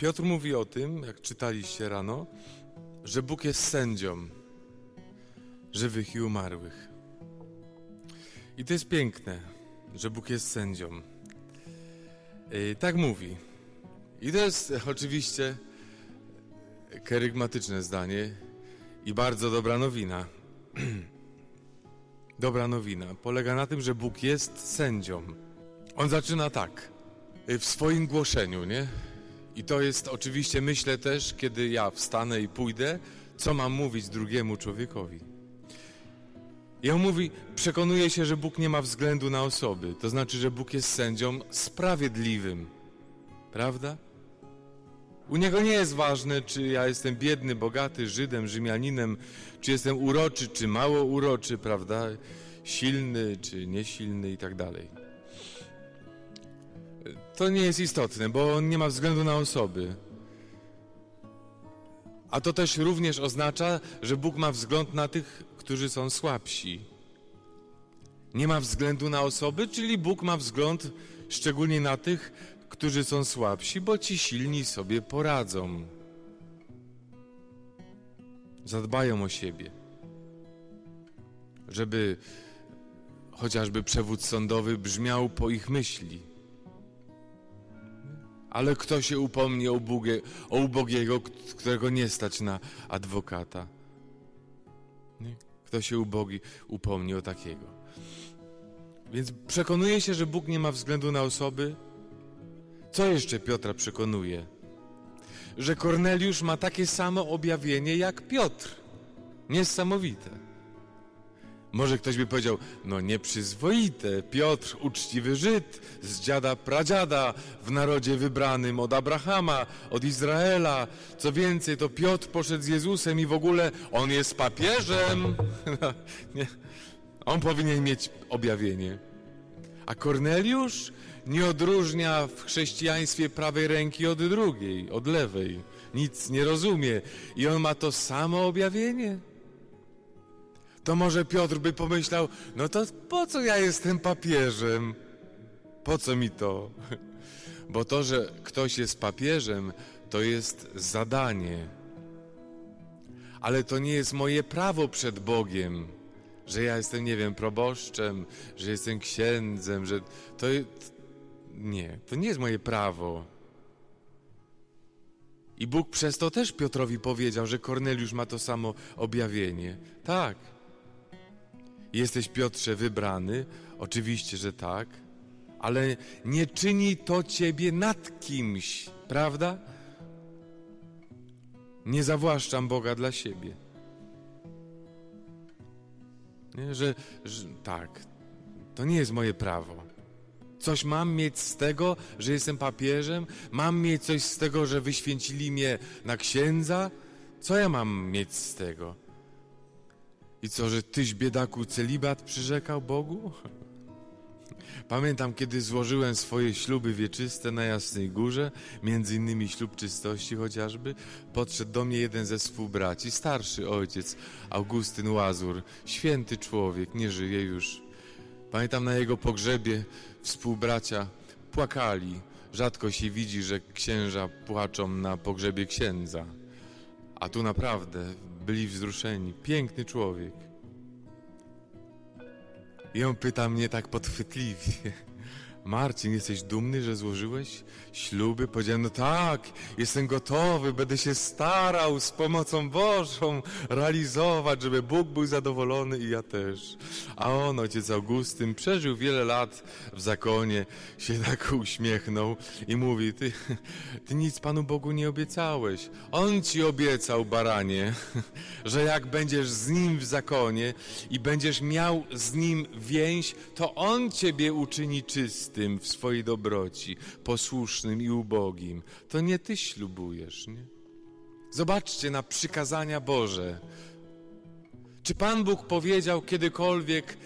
Piotr mówi o tym, jak czytaliście rano, że Bóg jest sędzią żywych i umarłych. I to jest piękne, że Bóg jest sędzią. I tak mówi. I to jest oczywiście kerygmatyczne zdanie i bardzo dobra nowina. dobra nowina polega na tym, że Bóg jest sędzią. On zaczyna tak, w swoim głoszeniu, nie? I to jest oczywiście, myślę też, kiedy ja wstanę i pójdę, co mam mówić drugiemu człowiekowi. I on mówi, przekonuje się, że Bóg nie ma względu na osoby. To znaczy, że Bóg jest sędzią sprawiedliwym. Prawda? U niego nie jest ważne, czy ja jestem biedny, bogaty, Żydem, Rzymianinem, czy jestem uroczy, czy mało uroczy, prawda? Silny, czy niesilny i tak dalej. To nie jest istotne, bo nie ma względu na osoby. A to też również oznacza, że Bóg ma wzgląd na tych, którzy są słabsi. Nie ma względu na osoby, czyli Bóg ma wzgląd szczególnie na tych, którzy są słabsi, bo ci silni sobie poradzą. Zadbają o siebie. Żeby chociażby przewód sądowy brzmiał po ich myśli. Ale kto się upomni o, ubogie, o ubogiego, którego nie stać na adwokata? Nie? Kto się ubogi upomni o takiego? Więc przekonuje się, że Bóg nie ma względu na osoby. Co jeszcze Piotra przekonuje? Że Korneliusz ma takie samo objawienie jak Piotr. Niesamowite. Może ktoś by powiedział, no nieprzyzwoite, Piotr, uczciwy Żyd, z dziada pradziada, w narodzie wybranym od Abrahama, od Izraela. Co więcej, to Piotr poszedł z Jezusem i w ogóle on jest papieżem. nie. On powinien mieć objawienie. A Korneliusz nie odróżnia w chrześcijaństwie prawej ręki od drugiej, od lewej. Nic nie rozumie. I on ma to samo objawienie to może Piotr by pomyślał, no to po co ja jestem papieżem? Po co mi to? Bo to, że ktoś jest papieżem, to jest zadanie. Ale to nie jest moje prawo przed Bogiem, że ja jestem, nie wiem, proboszczem, że jestem księdzem, że to nie, to nie jest moje prawo. I Bóg przez to też Piotrowi powiedział, że Korneliusz ma to samo objawienie. Tak. Jesteś, Piotrze, wybrany? Oczywiście, że tak, ale nie czyni to ciebie nad kimś, prawda? Nie zawłaszczam Boga dla siebie. Nie, że, że tak, to nie jest moje prawo. Coś mam mieć z tego, że jestem papieżem? Mam mieć coś z tego, że wyświęcili mnie na księdza? Co ja mam mieć z tego? I co, że tyś biedaku celibat przyrzekał Bogu? Pamiętam, kiedy złożyłem swoje śluby wieczyste na Jasnej Górze, między innymi ślub czystości chociażby, podszedł do mnie jeden ze współbraci, starszy ojciec, Augustyn Łazur, święty człowiek, nie żyje już. Pamiętam na jego pogrzebie współbracia płakali. Rzadko się widzi, że księża płaczą na pogrzebie księdza. A tu naprawdę byli wzruszeni. Piękny człowiek. I on pyta mnie tak podchwytliwie. Marcin, jesteś dumny, że złożyłeś śluby? Powiedziałem, no tak, jestem gotowy, będę się starał z pomocą Bożą realizować, żeby Bóg był zadowolony i ja też. A on, ojciec Augustyn, przeżył wiele lat w zakonie, się tak uśmiechnął i mówi, ty, ty nic Panu Bogu nie obiecałeś. On ci obiecał, baranie, że jak będziesz z Nim w zakonie i będziesz miał z Nim więź, to On ciebie uczyni czystym w swojej dobroci, posłusznym i ubogim. To nie ty ślubujesz, nie? Zobaczcie na przykazania Boże. Czy Pan Bóg powiedział kiedykolwiek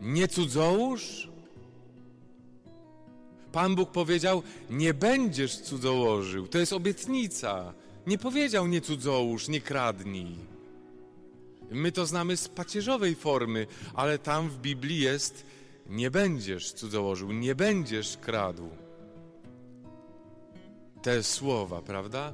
nie cudzołóż? Pan Bóg powiedział nie będziesz cudzołożył. To jest obietnica. Nie powiedział nie cudzołóż, nie kradnij. My to znamy z pacierzowej formy, ale tam w Biblii jest nie będziesz cudzołożył, nie będziesz kradł. te słowa, prawda?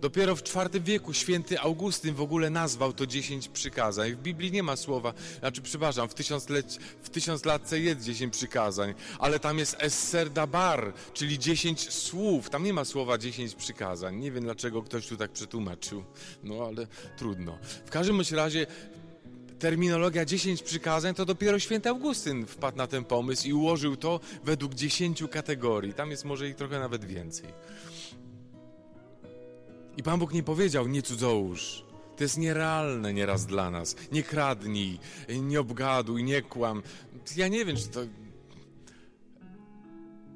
Dopiero w IV wieku święty Augustyn w ogóle nazwał to dziesięć przykazań. W Biblii nie ma słowa, znaczy przepraszam, w, tysiącleć, w tysiąclatce jest dziesięć przykazań, ale tam jest esser dabar, czyli dziesięć słów. Tam nie ma słowa dziesięć przykazań. Nie wiem dlaczego ktoś tu tak przetłumaczył, no ale trudno. W każdym razie terminologia dziesięć przykazań, to dopiero święty Augustyn wpadł na ten pomysł i ułożył to według dziesięciu kategorii. Tam jest może ich trochę nawet więcej. I Pan Bóg nie powiedział, nie cudzołóż. To jest nierealne nieraz dla nas. Nie kradnij, nie obgaduj, nie kłam. Ja nie wiem, czy to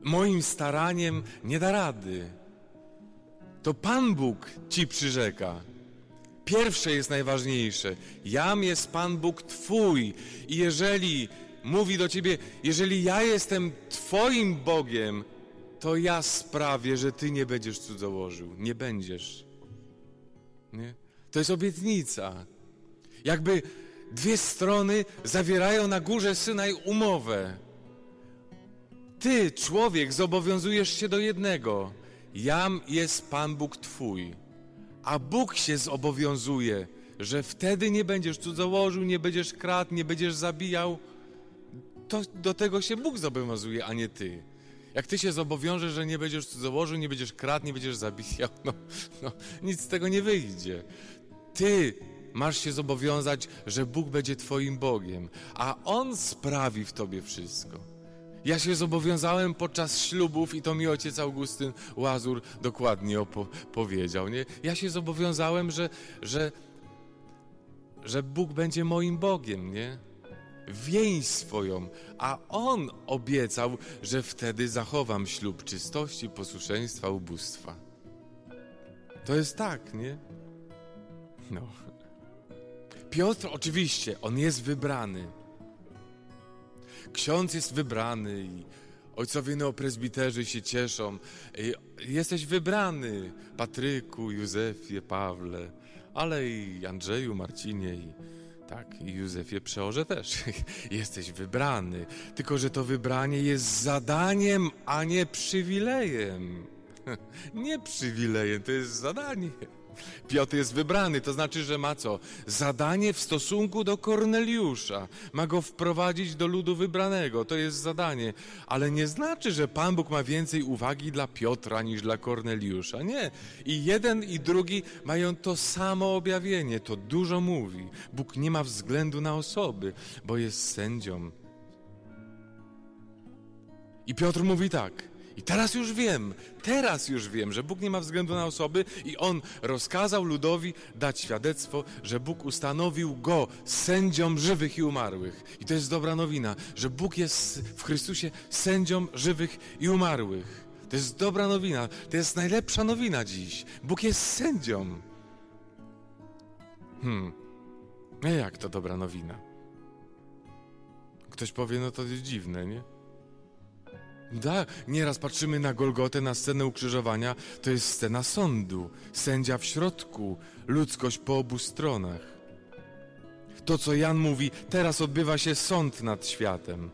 moim staraniem nie da rady. To Pan Bóg ci przyrzeka. Pierwsze jest najważniejsze. Jam jest Pan Bóg Twój. I jeżeli mówi do Ciebie, jeżeli ja jestem Twoim Bogiem, to ja sprawię, że Ty nie będziesz cudzołożył. Nie będziesz. Nie? To jest obietnica. Jakby dwie strony zawierają na górze Synaj umowę. Ty, człowiek, zobowiązujesz się do jednego. Jam jest Pan Bóg Twój. A Bóg się zobowiązuje, że wtedy nie będziesz cudzołożył, nie będziesz kradł, nie będziesz zabijał. To do tego się Bóg zobowiązuje, a nie ty. Jak ty się zobowiążesz, że nie będziesz cudzołożył, nie będziesz kradł, nie będziesz zabijał, no, no nic z tego nie wyjdzie. Ty masz się zobowiązać, że Bóg będzie twoim Bogiem, a On sprawi w tobie wszystko. Ja się zobowiązałem podczas ślubów i to mi ojciec Augustyn Łazur dokładnie powiedział, nie? Ja się zobowiązałem, że, że, że Bóg będzie moim Bogiem, nie? Więź swoją, a On obiecał, że wtedy zachowam ślub czystości, posłuszeństwa, ubóstwa. To jest tak, nie? No. Piotr oczywiście, on jest wybrany. Ksiądz jest wybrany i ojcowie neopresbiterzy się cieszą. Jesteś wybrany, Patryku, Józefie, Pawle, ale i Andrzeju, Marcinie i tak, i Józefie Przeorze też. Jesteś wybrany. Tylko, że to wybranie jest zadaniem, a nie przywilejem. Nie przywilejem, to jest zadanie. Piotr jest wybrany, to znaczy, że ma co? Zadanie w stosunku do Korneliusza. Ma go wprowadzić do ludu wybranego, to jest zadanie. Ale nie znaczy, że Pan Bóg ma więcej uwagi dla Piotra niż dla Korneliusza. Nie. I jeden i drugi mają to samo objawienie, to dużo mówi. Bóg nie ma względu na osoby, bo jest sędzią. I Piotr mówi tak. I teraz już wiem, teraz już wiem, że Bóg nie ma względu na osoby i On rozkazał ludowi dać świadectwo, że Bóg ustanowił go sędzią żywych i umarłych. I to jest dobra nowina, że Bóg jest w Chrystusie sędzią żywych i umarłych. To jest dobra nowina, to jest najlepsza nowina dziś. Bóg jest sędzią. Hmm, jak to dobra nowina? Ktoś powie, no to jest dziwne, nie? Da, nieraz patrzymy na Golgotę, na scenę ukrzyżowania, to jest scena sądu, sędzia w środku, ludzkość po obu stronach. To, co Jan mówi, teraz odbywa się sąd nad światem.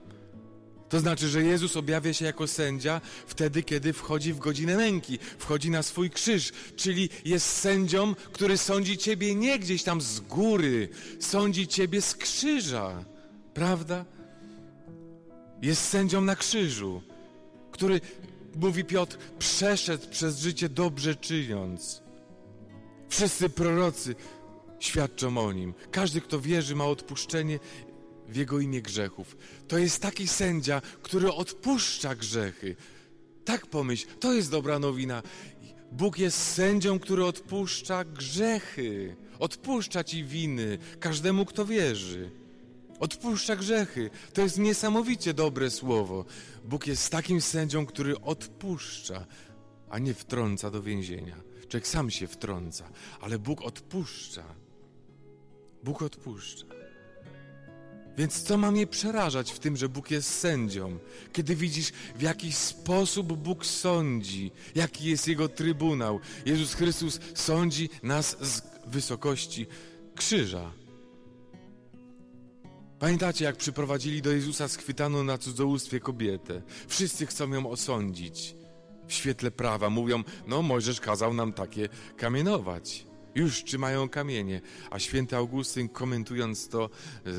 To znaczy, że Jezus objawia się jako sędzia wtedy, kiedy wchodzi w godzinę męki, wchodzi na swój krzyż, czyli jest sędzią, który sądzi ciebie nie gdzieś tam z góry, sądzi ciebie z krzyża. Prawda? Jest sędzią na krzyżu który, mówi Piotr, przeszedł przez życie dobrze czyniąc. Wszyscy prorocy świadczą o nim. Każdy, kto wierzy, ma odpuszczenie w jego imię grzechów. To jest taki sędzia, który odpuszcza grzechy. Tak pomyśl, to jest dobra nowina. Bóg jest sędzią, który odpuszcza grzechy, odpuszcza ci winy każdemu, kto wierzy. Odpuszcza grzechy. To jest niesamowicie dobre słowo. Bóg jest takim sędzią, który odpuszcza, a nie wtrąca do więzienia. Człowiek sam się wtrąca, ale Bóg odpuszcza. Bóg odpuszcza. Więc co ma mnie przerażać w tym, że Bóg jest sędzią? Kiedy widzisz, w jaki sposób Bóg sądzi, jaki jest Jego trybunał. Jezus Chrystus sądzi nas z wysokości krzyża. Pamiętacie, jak przyprowadzili do Jezusa schwytaną na cudzołóstwie kobietę? Wszyscy chcą ją osądzić. w świetle prawa. Mówią, no Mojżesz kazał nam takie kamienować. Już trzymają kamienie. A święty Augustyn komentując to e,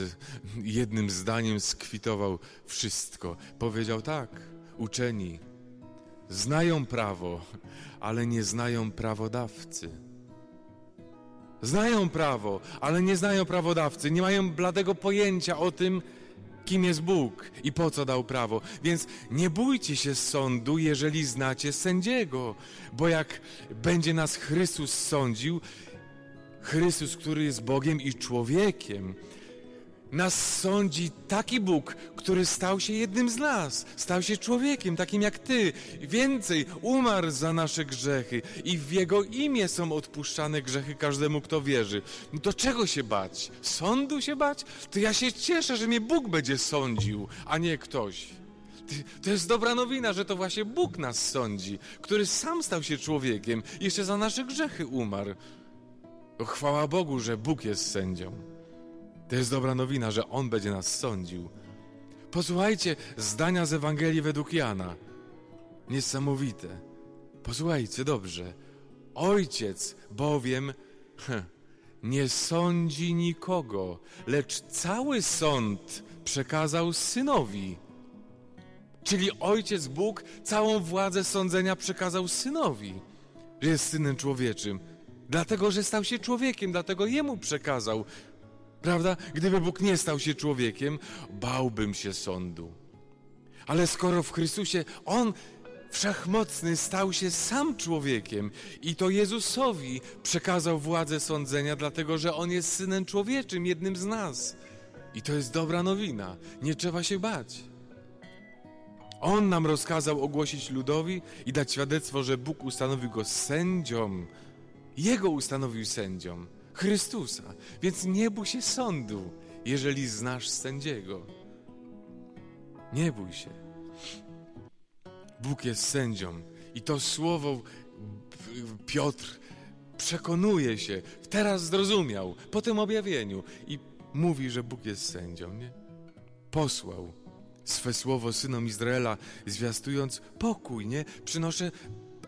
jednym zdaniem skwitował wszystko. Powiedział tak, uczeni znają prawo, ale nie znają prawodawcy. Znają prawo, ale nie znają prawodawcy, nie mają bladego pojęcia o tym, kim jest Bóg i po co dał prawo. Więc nie bójcie się sądu, jeżeli znacie sędziego, bo jak będzie nas Chrystus sądził, Chrystus, który jest Bogiem i człowiekiem, nas sądzi taki Bóg, który stał się jednym z nas, stał się człowiekiem, takim jak Ty. Więcej, umarł za nasze grzechy i w Jego imię są odpuszczane grzechy każdemu, kto wierzy. No to czego się bać? Sądu się bać? To ja się cieszę, że mnie Bóg będzie sądził, a nie ktoś. To jest dobra nowina, że to właśnie Bóg nas sądzi, który sam stał się człowiekiem, jeszcze za nasze grzechy umarł. Chwała Bogu, że Bóg jest sędzią. To jest dobra nowina, że On będzie nas sądził. Posłuchajcie zdania z Ewangelii według Jana. Niesamowite. Posłuchajcie dobrze. Ojciec bowiem nie sądzi nikogo, lecz cały sąd przekazał synowi. Czyli ojciec Bóg całą władzę sądzenia przekazał synowi, że jest synem człowieczym. Dlatego, że stał się człowiekiem, dlatego jemu przekazał Prawda? Gdyby Bóg nie stał się człowiekiem, bałbym się sądu. Ale skoro w Chrystusie On wszechmocny stał się sam człowiekiem i to Jezusowi przekazał władzę sądzenia, dlatego że On jest synem człowieczym, jednym z nas. I to jest dobra nowina. Nie trzeba się bać. On nam rozkazał ogłosić ludowi i dać świadectwo, że Bóg ustanowił go sędzią. Jego ustanowił sędzią. Chrystusa. Więc nie bój się sądu, jeżeli znasz sędziego. Nie bój się. Bóg jest sędzią i to słowo Piotr przekonuje się, teraz zrozumiał, po tym objawieniu i mówi, że Bóg jest sędzią, nie? Posłał swe słowo synom Izraela, zwiastując pokój, nie? Przynoszę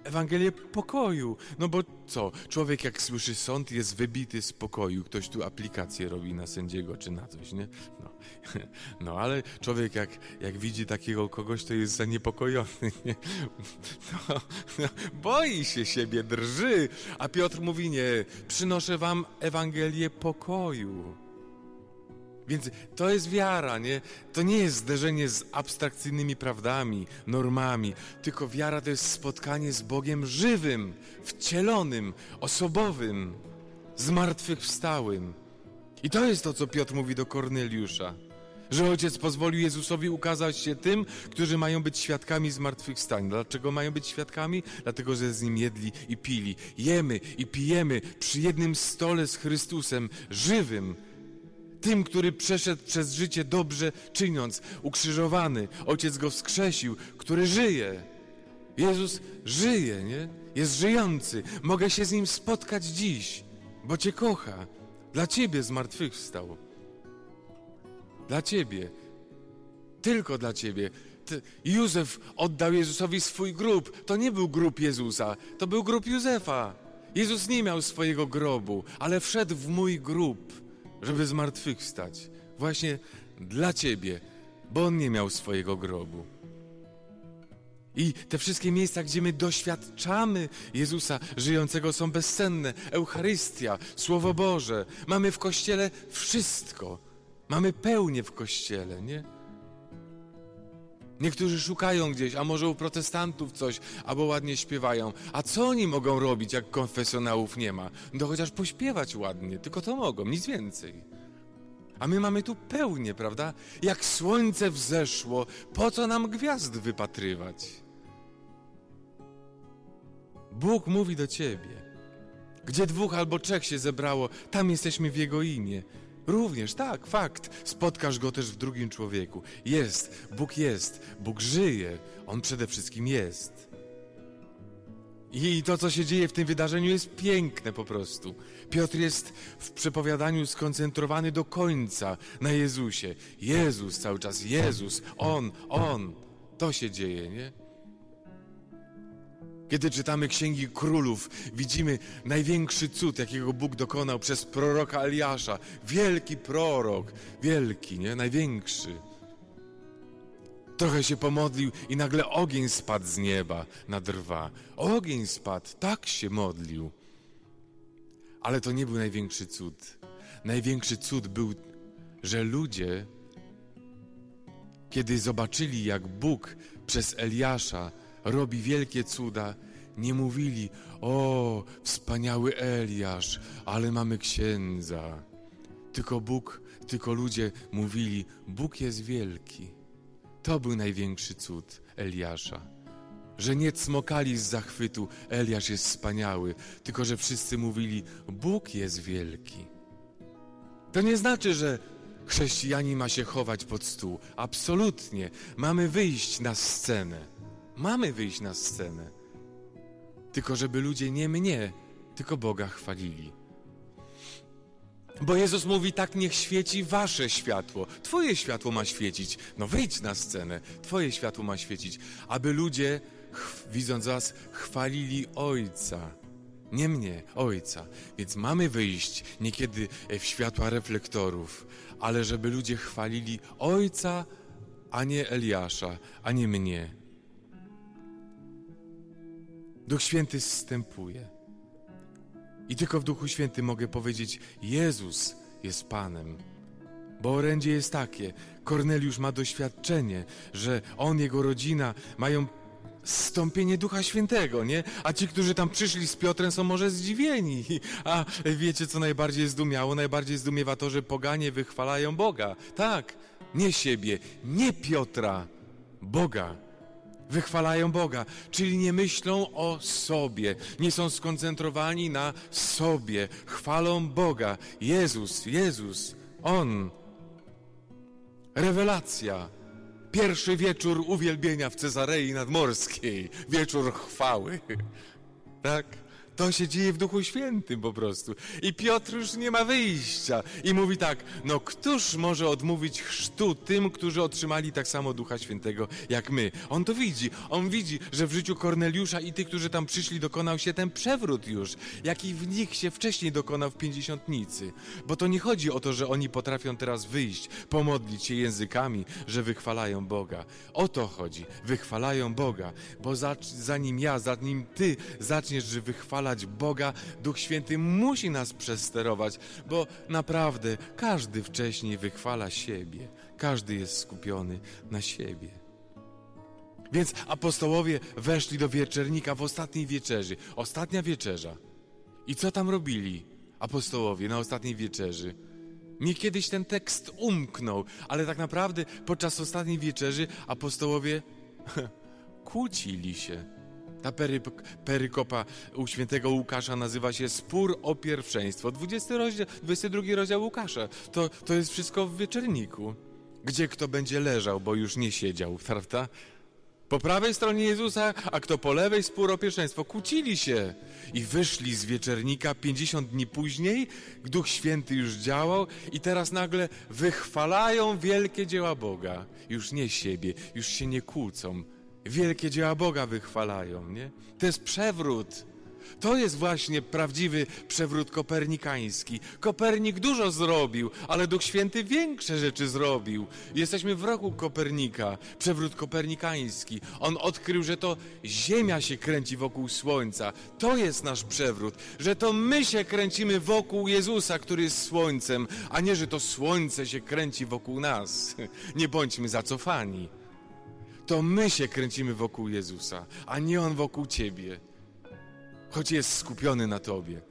Ewangelię pokoju. No bo co? Człowiek jak słyszy sąd jest wybity z pokoju. Ktoś tu aplikację robi na sędziego czy na coś, nie? No, no ale człowiek jak, jak widzi takiego kogoś, to jest zaniepokojony, nie? No, no, boi się siebie, drży. A Piotr mówi nie, przynoszę wam Ewangelię pokoju. Więc to jest wiara, nie? To nie jest zderzenie z abstrakcyjnymi prawdami, normami, tylko wiara to jest spotkanie z Bogiem żywym, wcielonym, osobowym, zmartwychwstałym. I to jest to, co Piotr mówi do Korneliusza. Że ojciec pozwolił Jezusowi ukazać się tym, którzy mają być świadkami zmartwychwstania. Dlaczego mają być świadkami? Dlatego, że z nim jedli i pili. Jemy i pijemy przy jednym stole z Chrystusem, żywym, tym, który przeszedł przez życie dobrze czyniąc, ukrzyżowany. Ojciec go wskrzesił, który żyje. Jezus żyje, nie? Jest żyjący. Mogę się z nim spotkać dziś, bo Cię kocha. Dla Ciebie zmartwychwstał. Dla Ciebie. Tylko dla Ciebie. Józef oddał Jezusowi swój grób. To nie był grób Jezusa, to był grób Józefa. Jezus nie miał swojego grobu, ale wszedł w mój grób żeby zmartwychwstać. Właśnie dla Ciebie, bo On nie miał swojego grobu. I te wszystkie miejsca, gdzie my doświadczamy Jezusa żyjącego, są bezcenne. Eucharystia, Słowo Boże. Mamy w Kościele wszystko. Mamy pełnię w Kościele, nie? Niektórzy szukają gdzieś, a może u protestantów coś, albo ładnie śpiewają. A co oni mogą robić, jak konfesjonałów nie ma? No chociaż pośpiewać ładnie, tylko to mogą, nic więcej. A my mamy tu pełnię, prawda? Jak słońce wzeszło, po co nam gwiazd wypatrywać? Bóg mówi do ciebie. Gdzie dwóch albo trzech się zebrało, tam jesteśmy w Jego imię. Również, tak, fakt. Spotkasz go też w drugim człowieku. Jest, Bóg jest, Bóg żyje, On przede wszystkim jest. I to, co się dzieje w tym wydarzeniu, jest piękne po prostu. Piotr jest w przepowiadaniu skoncentrowany do końca na Jezusie. Jezus cały czas, Jezus, On, On. To się dzieje, nie? Kiedy czytamy Księgi Królów, widzimy największy cud, jakiego Bóg dokonał przez proroka Eliasza. Wielki prorok, wielki, nie? Największy. Trochę się pomodlił i nagle ogień spadł z nieba na drwa. Ogień spadł, tak się modlił. Ale to nie był największy cud. Największy cud był, że ludzie, kiedy zobaczyli, jak Bóg przez Eliasza robi wielkie cuda, nie mówili: O, wspaniały Eliasz, ale mamy księdza. Tylko Bóg, tylko ludzie mówili: Bóg jest wielki. To był największy cud Eliasza. Że nie cmokali z zachwytu, Eliasz jest wspaniały, tylko że wszyscy mówili: Bóg jest wielki. To nie znaczy, że chrześcijanin ma się chować pod stół. Absolutnie. Mamy wyjść na scenę. Mamy wyjść na scenę. Tylko żeby ludzie nie mnie, tylko Boga chwalili. Bo Jezus mówi, tak niech świeci wasze światło. Twoje światło ma świecić. No wyjdź na scenę. Twoje światło ma świecić. Aby ludzie, widząc was, chwalili Ojca. Nie mnie, Ojca. Więc mamy wyjść niekiedy w światła reflektorów, ale żeby ludzie chwalili Ojca, a nie Eliasza, a nie mnie. Duch Święty zstępuje. I tylko w Duchu Świętym mogę powiedzieć: Jezus jest Panem. Bo orędzie jest takie: Korneliusz ma doświadczenie, że on, jego rodzina mają stąpienie Ducha Świętego, nie? A ci, którzy tam przyszli z Piotrem, są może zdziwieni. A wiecie, co najbardziej zdumiało? Najbardziej zdumiewa to, że poganie wychwalają Boga. Tak, nie siebie, nie Piotra, Boga wychwalają Boga, czyli nie myślą o sobie, nie są skoncentrowani na sobie, chwalą Boga. Jezus, Jezus, On. Rewelacja. Pierwszy wieczór uwielbienia w Cezarei Nadmorskiej, wieczór chwały. Tak? To się dzieje w Duchu Świętym po prostu. I Piotr już nie ma wyjścia. I mówi tak, no któż może odmówić chrztu tym, którzy otrzymali tak samo Ducha Świętego jak my? On to widzi. On widzi, że w życiu Korneliusza i tych, którzy tam przyszli, dokonał się ten przewrót już, jaki w nich się wcześniej dokonał w pięćdziesiątnicy. Bo to nie chodzi o to, że oni potrafią teraz wyjść, pomodlić się językami, że wychwalają Boga. O to chodzi. Wychwalają Boga. Bo zanim ja, zanim ty zaczniesz, że wychwalasz wychwalać Boga, Duch Święty musi nas przesterować, bo naprawdę każdy wcześniej wychwala siebie, każdy jest skupiony na siebie. Więc apostołowie weszli do wieczernika w ostatniej wieczerzy. Ostatnia wieczerza. I co tam robili apostołowie na ostatniej wieczerzy? Mi kiedyś ten tekst umknął, ale tak naprawdę podczas ostatniej wieczerzy apostołowie kłócili się. Ta pery, perykopa u świętego Łukasza nazywa się Spór o pierwszeństwo. 20 rozdział, 22 rozdział Łukasza. To, to jest wszystko w wieczerniku. Gdzie kto będzie leżał, bo już nie siedział, prawda? Po prawej stronie Jezusa, a kto po lewej spór o pierwszeństwo. Kłócili się i wyszli z wieczernika 50 dni później. Duch Święty już działał i teraz nagle wychwalają wielkie dzieła Boga. Już nie siebie, już się nie kłócą wielkie dzieła Boga wychwalają, nie? To jest przewrót. To jest właśnie prawdziwy przewrót kopernikański. Kopernik dużo zrobił, ale Duch Święty większe rzeczy zrobił. Jesteśmy w roku Kopernika, przewrót kopernikański. On odkrył, że to Ziemia się kręci wokół Słońca. To jest nasz przewrót, że to my się kręcimy wokół Jezusa, który jest Słońcem, a nie, że to Słońce się kręci wokół nas. Nie bądźmy zacofani to my się kręcimy wokół Jezusa, a nie On wokół Ciebie. Choć jest skupiony na Tobie.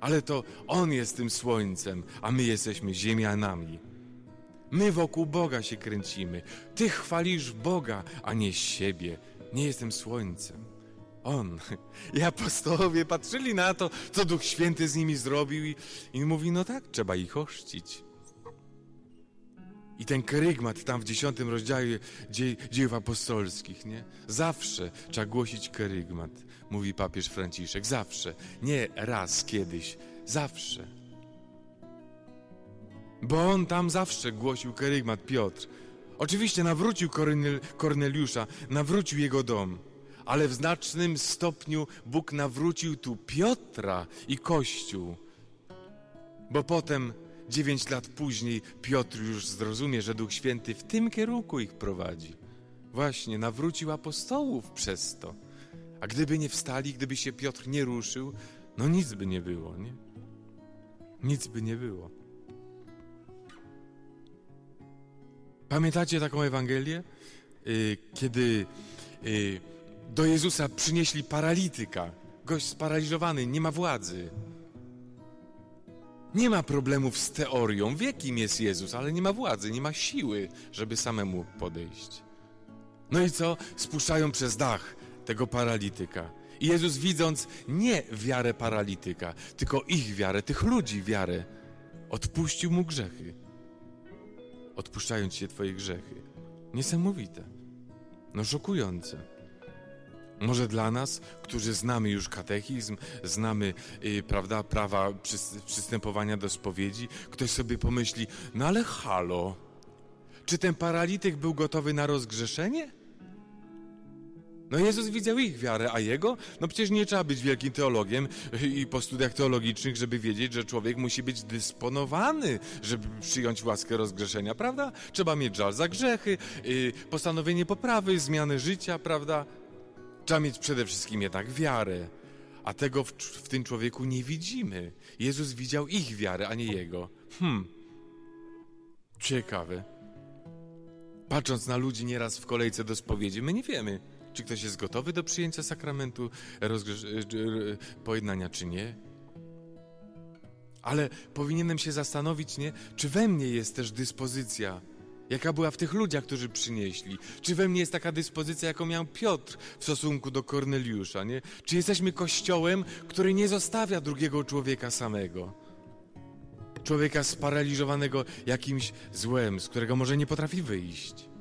Ale to On jest tym słońcem, a my jesteśmy ziemianami. My wokół Boga się kręcimy. Ty chwalisz Boga, a nie siebie. Nie jestem słońcem. On. I apostołowie patrzyli na to, co Duch Święty z nimi zrobił i, i mówi, no tak, trzeba ich ochrzcić. I ten kerygmat tam w dziesiątym rozdziale dzie dziejów apostolskich, nie? Zawsze trzeba głosić kerygmat, mówi papież Franciszek. Zawsze. Nie raz kiedyś. Zawsze. Bo on tam zawsze głosił kerygmat, Piotr. Oczywiście nawrócił Kornel Korneliusza, nawrócił jego dom, ale w znacznym stopniu Bóg nawrócił tu Piotra i Kościół. Bo potem, dziewięć lat później, Piotr już zrozumie, że Duch Święty w tym kierunku ich prowadzi. Właśnie, nawrócił apostołów przez to. A gdyby nie wstali, gdyby się Piotr nie ruszył, no nic by nie było, nie? Nic by nie było. Pamiętacie taką Ewangelię? Yy, kiedy yy, do Jezusa przynieśli paralityka, gość sparaliżowany, nie ma władzy. Nie ma problemów z teorią, wie kim jest Jezus, ale nie ma władzy, nie ma siły, żeby samemu podejść. No i co? Spuszczają przez dach tego paralityka. I Jezus widząc nie wiarę paralityka, tylko ich wiarę, tych ludzi wiarę, odpuścił mu grzechy. Odpuszczając się Twoje grzechy. Niesamowite. No szokujące. Może dla nas, którzy znamy już katechizm, znamy, yy, prawda, prawa przystępowania do spowiedzi, ktoś sobie pomyśli, no ale halo, czy ten paralityk był gotowy na rozgrzeszenie? No Jezus widział ich wiarę, a jego? No przecież nie trzeba być wielkim teologiem i po studiach teologicznych, żeby wiedzieć, że człowiek musi być dysponowany, żeby przyjąć łaskę rozgrzeszenia, prawda? Trzeba mieć żal za grzechy, yy, postanowienie poprawy, zmiany życia, prawda? Trzeba mieć przede wszystkim jednak wiarę. A tego w, w tym człowieku nie widzimy. Jezus widział ich wiarę, a nie jego. Hmm. Ciekawe. Patrząc na ludzi nieraz w kolejce do spowiedzi, my nie wiemy, czy ktoś jest gotowy do przyjęcia sakramentu pojednania, czy nie. Ale powinienem się zastanowić, nie, czy we mnie jest też dyspozycja, jaka była w tych ludziach, którzy przynieśli. Czy we mnie jest taka dyspozycja, jaką miał Piotr w stosunku do Korneliusza, nie? Czy jesteśmy kościołem, który nie zostawia drugiego człowieka samego? Człowieka sparaliżowanego jakimś złem, z którego może nie potrafi wyjść.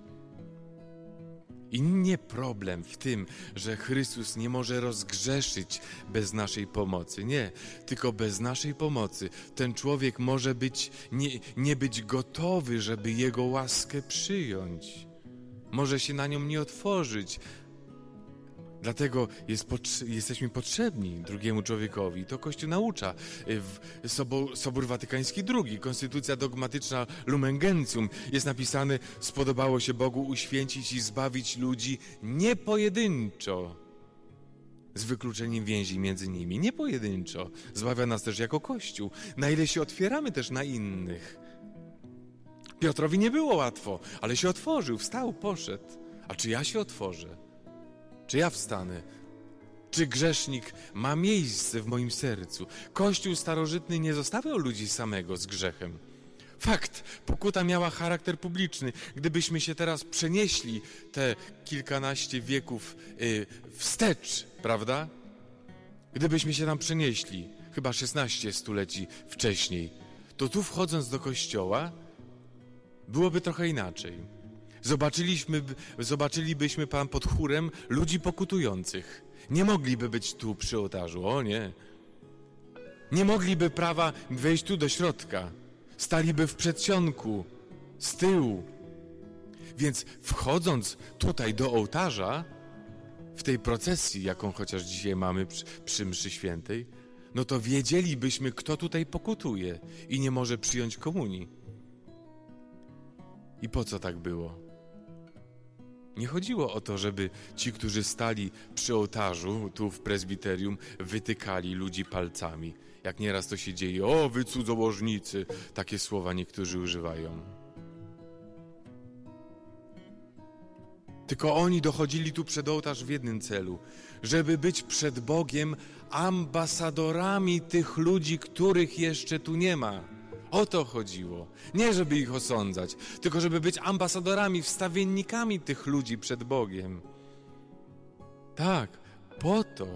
I nie problem w tym, że Chrystus nie może rozgrzeszyć bez naszej pomocy. Nie, tylko bez naszej pomocy ten człowiek może być, nie, nie być gotowy, żeby Jego łaskę przyjąć. Może się na nią nie otworzyć, Dlatego jest, jesteśmy potrzebni drugiemu człowiekowi. To Kościół naucza. W Sobor, Sobór Watykański II, Konstytucja dogmatyczna Lumen Gentium jest napisane spodobało się Bogu uświęcić i zbawić ludzi nie pojedynczo, z wykluczeniem więzi między nimi. Nie pojedynczo. Zbawia nas też jako Kościół. Na ile się otwieramy też na innych. Piotrowi nie było łatwo, ale się otworzył, wstał, poszedł. A czy ja się otworzę? Czy ja wstanę? Czy grzesznik ma miejsce w moim sercu? Kościół starożytny nie zostawiał ludzi samego z grzechem. Fakt, pokuta miała charakter publiczny. Gdybyśmy się teraz przenieśli te kilkanaście wieków yy, wstecz, prawda? Gdybyśmy się tam przenieśli, chyba 16 stuleci wcześniej, to tu wchodząc do kościoła byłoby trochę inaczej. Zobaczyliśmy, zobaczylibyśmy Pan pod chórem ludzi pokutujących. Nie mogliby być tu przy ołtarzu, o nie. Nie mogliby prawa wejść tu do środka. Staliby w przedsionku, z tyłu. Więc wchodząc tutaj do ołtarza, w tej procesji, jaką chociaż dzisiaj mamy przy, przy mszy świętej, no to wiedzielibyśmy, kto tutaj pokutuje i nie może przyjąć komunii. I po co tak było? Nie chodziło o to, żeby ci, którzy stali przy ołtarzu, tu w prezbiterium, wytykali ludzi palcami. Jak nieraz to się dzieje, o wy cudzołożnicy, takie słowa niektórzy używają. Tylko oni dochodzili tu przed ołtarz w jednym celu, żeby być przed Bogiem ambasadorami tych ludzi, których jeszcze tu nie ma. O to chodziło. Nie, żeby ich osądzać, tylko żeby być ambasadorami, wstawiennikami tych ludzi przed Bogiem. Tak, po to.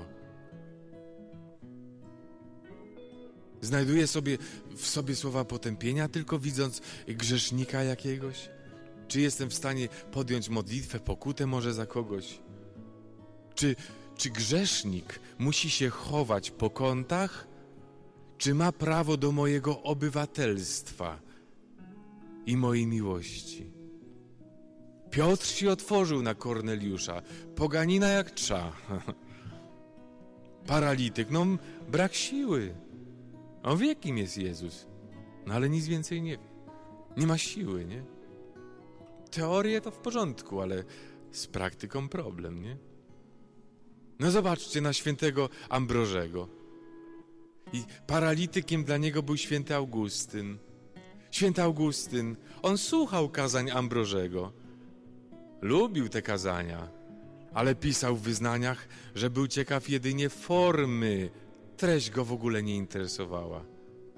Znajduję sobie w sobie słowa potępienia, tylko widząc grzesznika jakiegoś? Czy jestem w stanie podjąć modlitwę, pokutę może za kogoś? Czy, czy grzesznik musi się chować po kątach? Czy ma prawo do mojego obywatelstwa i mojej miłości. Piotr się otworzył na Korneliusza. Poganina jak trza. Paralityk, no brak siły. On wie, kim jest Jezus. No ale nic więcej nie wie. Nie ma siły, nie? Teorie to w porządku, ale z praktyką problem, nie? No zobaczcie na świętego Ambrożego. I paralitykiem dla niego był święty Augustyn. Święty Augustyn, on słuchał kazań Ambrożego. Lubił te kazania, ale pisał w wyznaniach, że był ciekaw jedynie formy. Treść go w ogóle nie interesowała,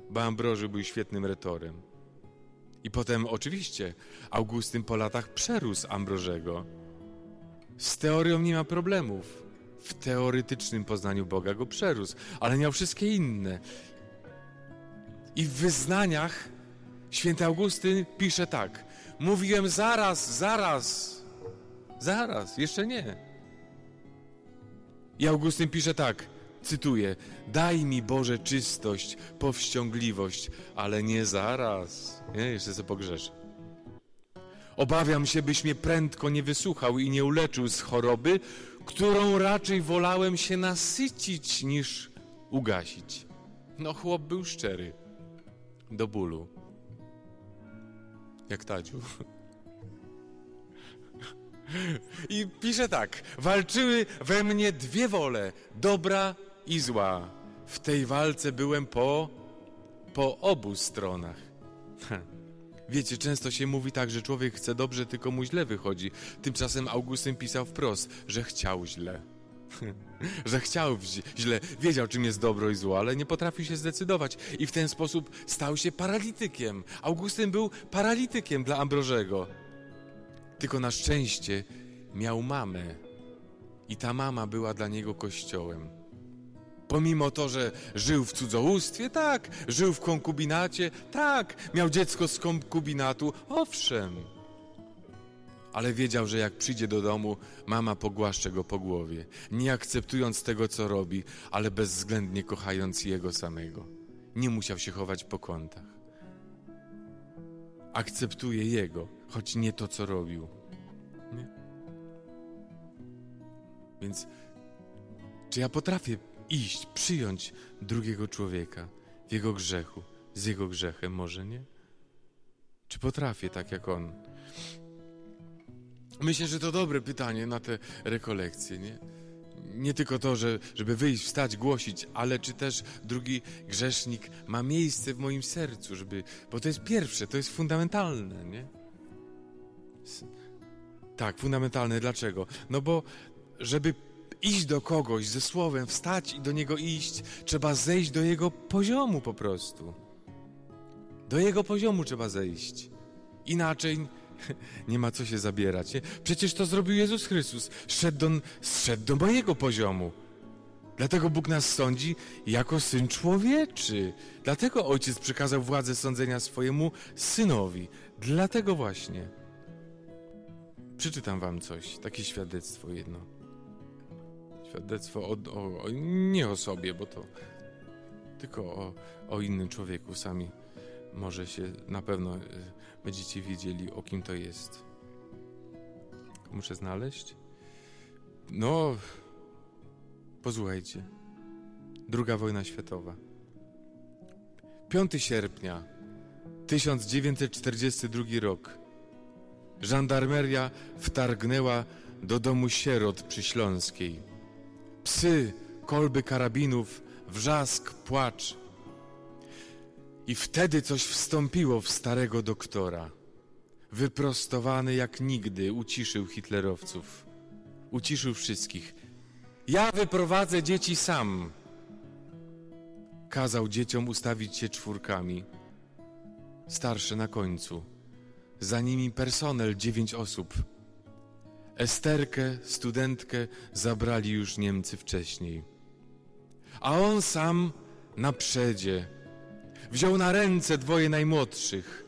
bo Ambroży był świetnym retorem. I potem oczywiście Augustyn po latach przerósł Ambrożego. Z teorią nie ma problemów. W teoretycznym poznaniu Boga go przerósł, ale miał wszystkie inne. I w wyznaniach święty Augustyn pisze tak: Mówiłem zaraz, zaraz, zaraz, jeszcze nie. I Augustyn pisze tak: cytuję: Daj mi Boże czystość, powściągliwość, ale nie zaraz. Nie, jeszcze sobie pogrzeszę. Obawiam się, byś mnie prędko nie wysłuchał i nie uleczył z choroby, którą raczej wolałem się nasycić niż ugasić. No, chłop był szczery. Do bólu. Jak Tadziu. I pisze tak: Walczyły we mnie dwie wole, dobra i zła. W tej walce byłem po, po obu stronach. Wiecie, często się mówi tak, że człowiek chce dobrze, tylko mu źle wychodzi. Tymczasem Augustyn pisał wprost, że chciał źle. że chciał źle, wiedział czym jest dobro i zło, ale nie potrafił się zdecydować i w ten sposób stał się paralitykiem. Augustyn był paralitykiem dla Ambrożego. Tylko na szczęście miał mamę i ta mama była dla niego kościołem. Pomimo to, że żył w cudzołóstwie, tak, żył w konkubinacie, tak, miał dziecko z konkubinatu, owszem. Ale wiedział, że jak przyjdzie do domu, mama pogłaszcze go po głowie, nie akceptując tego, co robi, ale bezwzględnie kochając jego samego. Nie musiał się chować po kątach. Akceptuje jego, choć nie to, co robił. Nie? Więc czy ja potrafię iść, przyjąć drugiego człowieka w jego grzechu, z jego grzechem, może nie? Czy potrafię tak jak on? Myślę, że to dobre pytanie na te rekolekcje, nie? Nie tylko to, że, żeby wyjść, wstać, głosić, ale czy też drugi grzesznik ma miejsce w moim sercu, żeby, bo to jest pierwsze, to jest fundamentalne, nie? Tak, fundamentalne. Dlaczego? No bo żeby iść do kogoś ze słowem, wstać i do niego iść, trzeba zejść do jego poziomu po prostu. Do jego poziomu trzeba zejść. Inaczej nie ma co się zabierać. Nie? Przecież to zrobił Jezus Chrystus. Szedł do, zszedł do mojego poziomu. Dlatego Bóg nas sądzi jako syn człowieczy. Dlatego ojciec przekazał władzę sądzenia swojemu synowi. Dlatego właśnie. Przeczytam wam coś, takie świadectwo jedno. Świadectwo o, o, o, nie o sobie, bo to tylko o, o innym człowieku. Sami może się na pewno y, będziecie wiedzieli, o kim to jest. Muszę znaleźć. No, posłuchajcie. Druga wojna światowa. 5 sierpnia 1942 rok. Żandarmeria wtargnęła do domu sierot przy Śląskiej. Psy, kolby karabinów, wrzask, płacz. I wtedy coś wstąpiło w starego doktora. Wyprostowany jak nigdy uciszył hitlerowców. Uciszył wszystkich. Ja wyprowadzę dzieci sam. Kazał dzieciom ustawić się czwórkami. Starsze na końcu. Za nimi personel, dziewięć osób. Esterkę, studentkę, zabrali już Niemcy wcześniej. A on sam na przedzie wziął na ręce dwoje najmłodszych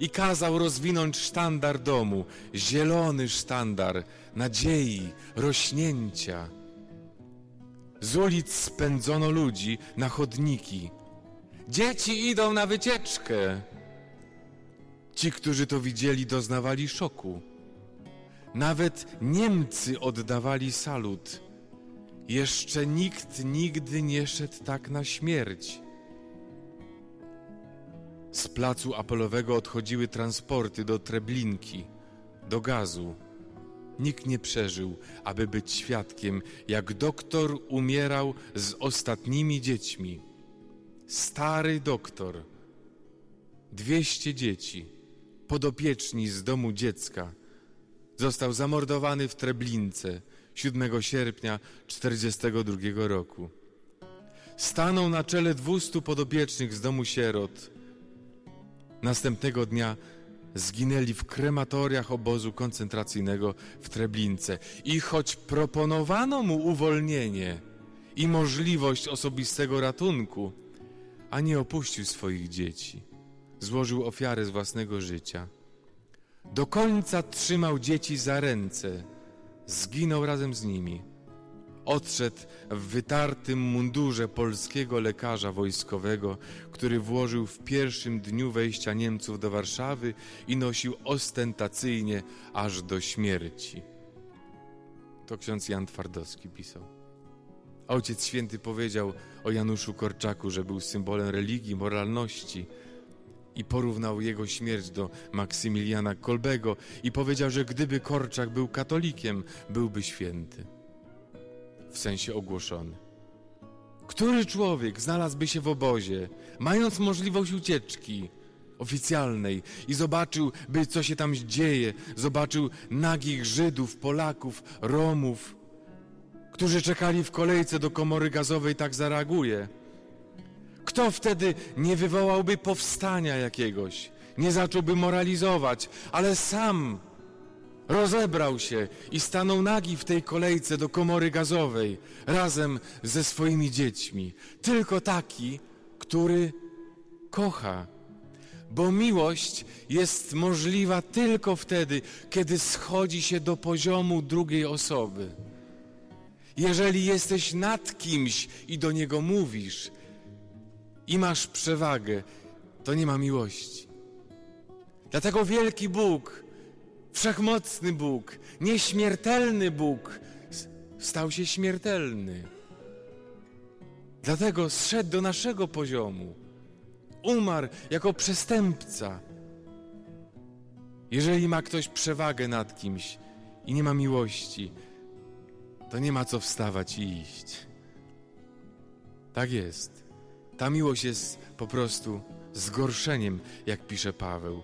i kazał rozwinąć sztandar domu, zielony sztandar nadziei, rośnięcia. Z ulic spędzono ludzi na chodniki. Dzieci idą na wycieczkę. Ci, którzy to widzieli, doznawali szoku. Nawet Niemcy oddawali salut. Jeszcze nikt nigdy nie szedł tak na śmierć. Z placu apelowego odchodziły transporty do Treblinki, do gazu. Nikt nie przeżył, aby być świadkiem, jak doktor umierał z ostatnimi dziećmi. Stary doktor, dwieście dzieci, podopieczni z domu dziecka, został zamordowany w Treblince 7 sierpnia 1942 roku. Stanął na czele dwustu podopiecznych z domu sierot. Następnego dnia zginęli w krematoriach obozu koncentracyjnego w Treblince. I choć proponowano mu uwolnienie i możliwość osobistego ratunku, a nie opuścił swoich dzieci, złożył ofiarę z własnego życia. Do końca trzymał dzieci za ręce, zginął razem z nimi. Odszedł w wytartym mundurze polskiego lekarza wojskowego, który włożył w pierwszym dniu wejścia Niemców do Warszawy i nosił ostentacyjnie aż do śmierci. To ksiądz Jan Twardowski pisał. Ojciec Święty powiedział o Januszu Korczaku, że był symbolem religii, moralności i porównał jego śmierć do Maksymiliana Kolbego i powiedział, że gdyby Korczak był katolikiem, byłby święty w sensie ogłoszony. Który człowiek znalazłby się w obozie, mając możliwość ucieczki oficjalnej i zobaczyłby, co się tam dzieje, zobaczył nagich Żydów, Polaków, Romów, którzy czekali w kolejce do komory gazowej, tak zareaguje? Kto wtedy nie wywołałby powstania jakiegoś, nie zacząłby moralizować, ale sam rozebrał się i stanął nagi w tej kolejce do komory gazowej razem ze swoimi dziećmi. Tylko taki, który kocha. Bo miłość jest możliwa tylko wtedy, kiedy schodzi się do poziomu drugiej osoby. Jeżeli jesteś nad kimś i do niego mówisz i masz przewagę, to nie ma miłości. Dlatego wielki Bóg Wszechmocny Bóg, nieśmiertelny Bóg stał się śmiertelny. Dlatego zszedł do naszego poziomu. Umarł jako przestępca. Jeżeli ma ktoś przewagę nad kimś i nie ma miłości, to nie ma co wstawać i iść. Tak jest. Ta miłość jest po prostu zgorszeniem, jak pisze Paweł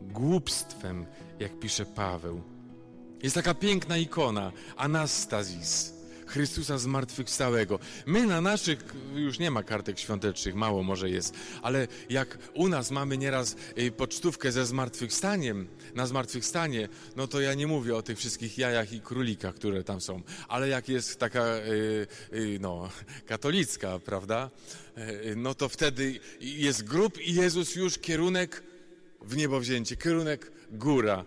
głupstwem, jak pisze Paweł. Jest taka piękna ikona, Anastazis, Chrystusa zmartwychwstałego. My na naszych, już nie ma kartek świątecznych, mało może jest, ale jak u nas mamy nieraz y, pocztówkę ze zmartwychwstaniem, na zmartwychwstanie, no to ja nie mówię o tych wszystkich jajach i królikach, które tam są, ale jak jest taka, y, y, no, katolicka, prawda, no to wtedy jest grób i Jezus już kierunek w niebo wzięcie, kierunek góra.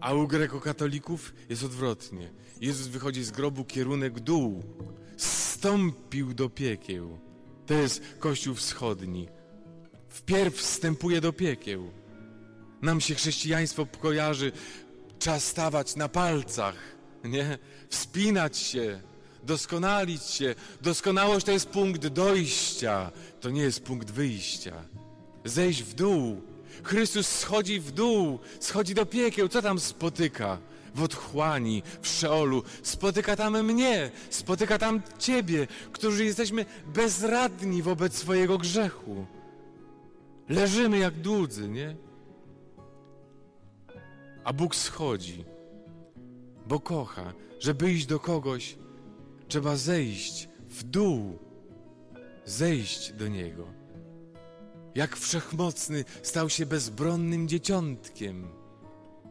A u grekokatolików jest odwrotnie. Jezus wychodzi z grobu, kierunek dół. Stąpił do piekieł. To jest Kościół Wschodni. Wpierw wstępuje do piekieł. Nam się chrześcijaństwo kojarzy, trzeba stawać na palcach, nie? Wspinać się, doskonalić się. Doskonałość to jest punkt dojścia, to nie jest punkt wyjścia zejść w dół. Chrystus schodzi w dół, schodzi do piekieł. Co tam spotyka? W otchłani, w szeolu. Spotyka tam mnie, spotyka tam Ciebie, którzy jesteśmy bezradni wobec swojego grzechu. Leżymy jak dłudzy, nie? A Bóg schodzi, bo kocha. Żeby iść do kogoś, trzeba zejść w dół, zejść do Niego jak wszechmocny stał się bezbronnym dzieciątkiem.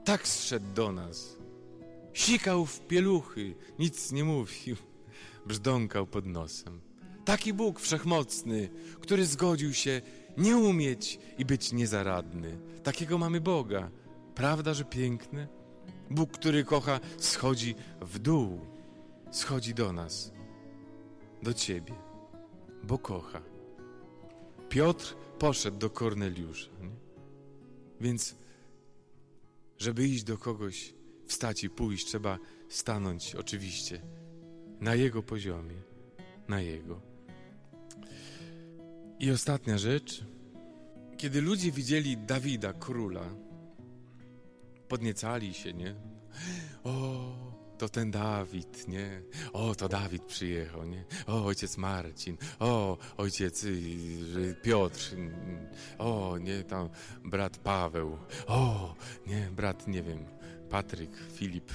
Tak zszedł do nas. Sikał w pieluchy, nic nie mówił, brzdąkał pod nosem. Taki Bóg wszechmocny, który zgodził się nie umieć i być niezaradny. Takiego mamy Boga. Prawda, że piękny? Bóg, który kocha, schodzi w dół, schodzi do nas, do Ciebie, bo kocha. Piotr poszedł do Korneliusza. Nie? Więc żeby iść do kogoś, wstać i pójść, trzeba stanąć oczywiście na jego poziomie, na jego. I ostatnia rzecz. Kiedy ludzie widzieli Dawida, króla, podniecali się, nie? O, to ten Dawid, nie? O, to Dawid przyjechał, nie? O, ojciec Marcin, o, ojciec y, Piotr, o, nie, tam brat Paweł, o, nie, brat, nie wiem, Patryk, Filip,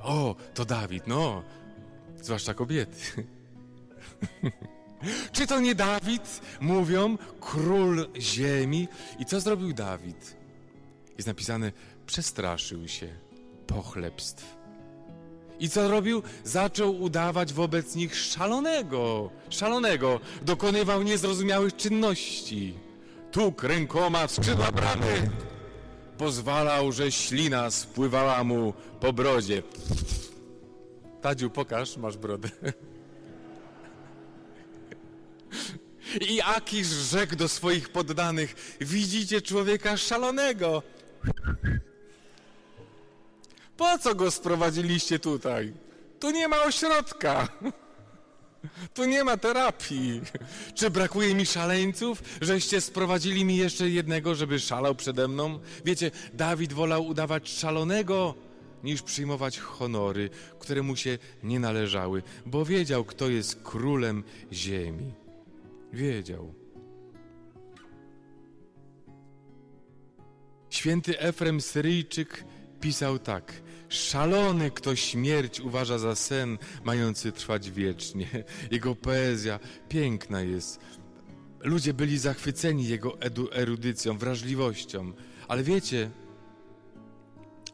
o, to Dawid, no, zwłaszcza kobiety. Czy to nie Dawid? Mówią, król ziemi. I co zrobił Dawid? Jest napisane, przestraszył się pochlebstw. I co robił? Zaczął udawać wobec nich szalonego, szalonego. Dokonywał niezrozumiałych czynności. Tuk rękoma w skrzydła bramy. Pozwalał, że ślina spływała mu po brodzie. Tadziu, pokaż, masz brodę. I Akisz rzekł do swoich poddanych: Widzicie człowieka szalonego. Po co go sprowadziliście tutaj? Tu nie ma ośrodka. Tu nie ma terapii. Czy brakuje mi szaleńców, żeście sprowadzili mi jeszcze jednego, żeby szalał przede mną? Wiecie, Dawid wolał udawać szalonego, niż przyjmować honory, które mu się nie należały, bo wiedział, kto jest królem ziemi. Wiedział. Święty Efrem Syryjczyk pisał tak: Szalony, kto śmierć uważa za sen, mający trwać wiecznie. Jego poezja piękna jest. Ludzie byli zachwyceni jego erudycją, wrażliwością. Ale wiecie,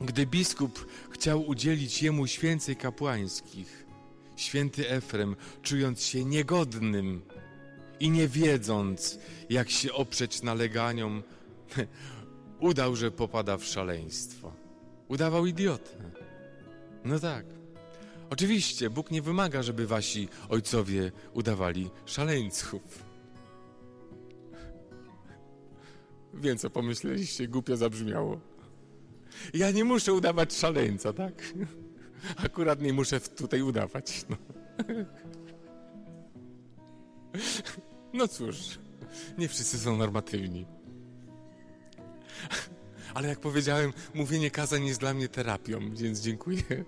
gdy biskup chciał udzielić jemu święcej kapłańskich, święty Efrem, czując się niegodnym i nie wiedząc, jak się oprzeć naleganiom, udał, że popada w szaleństwo. Udawał idiotę. No tak. Oczywiście, Bóg nie wymaga, żeby wasi ojcowie udawali szaleńców. Wiem, co pomyśleliście, głupio zabrzmiało. Ja nie muszę udawać szaleńca, tak? Akurat nie muszę tutaj udawać. No, no cóż, nie wszyscy są normatywni. Ale jak powiedziałem, mówienie kazań jest dla mnie terapią, więc dziękuję.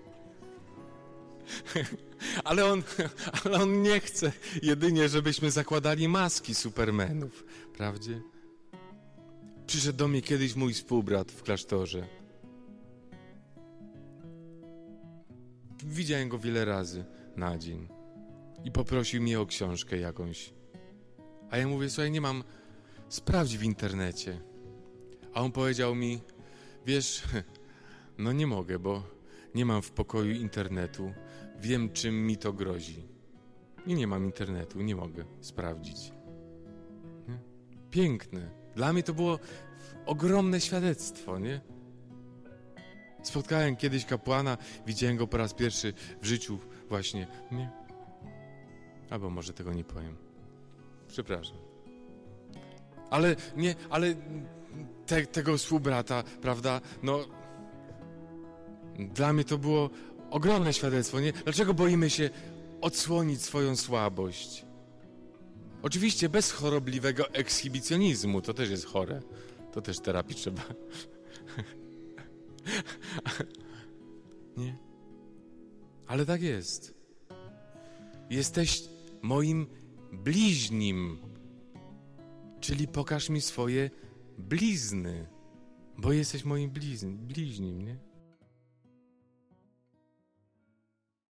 Ale on, ale on nie chce jedynie, żebyśmy zakładali maski supermenów, prawdzie? Przyszedł do mnie kiedyś mój współbrat w klasztorze. Widziałem go wiele razy na dzień i poprosił mnie o książkę jakąś. A ja mówię, słuchaj, nie mam, sprawdź w internecie. A on powiedział mi, wiesz, no nie mogę, bo nie mam w pokoju internetu. Wiem, czym mi to grozi. I nie mam internetu, nie mogę sprawdzić. Piękne. Dla mnie to było ogromne świadectwo, nie? Spotkałem kiedyś kapłana, widziałem go po raz pierwszy w życiu właśnie, nie? Albo może tego nie powiem. Przepraszam. Ale nie, ale te, tego współbrata, prawda, no dla mnie to było ogromne świadectwo, nie? Dlaczego boimy się odsłonić swoją słabość? Oczywiście bez chorobliwego ekshibicjonizmu, to też jest chore. To też terapii trzeba. Nie? Ale tak jest. Jesteś moim bliźnim. Czyli pokaż mi swoje blizny, bo jesteś moim blizn, bliźnim, nie?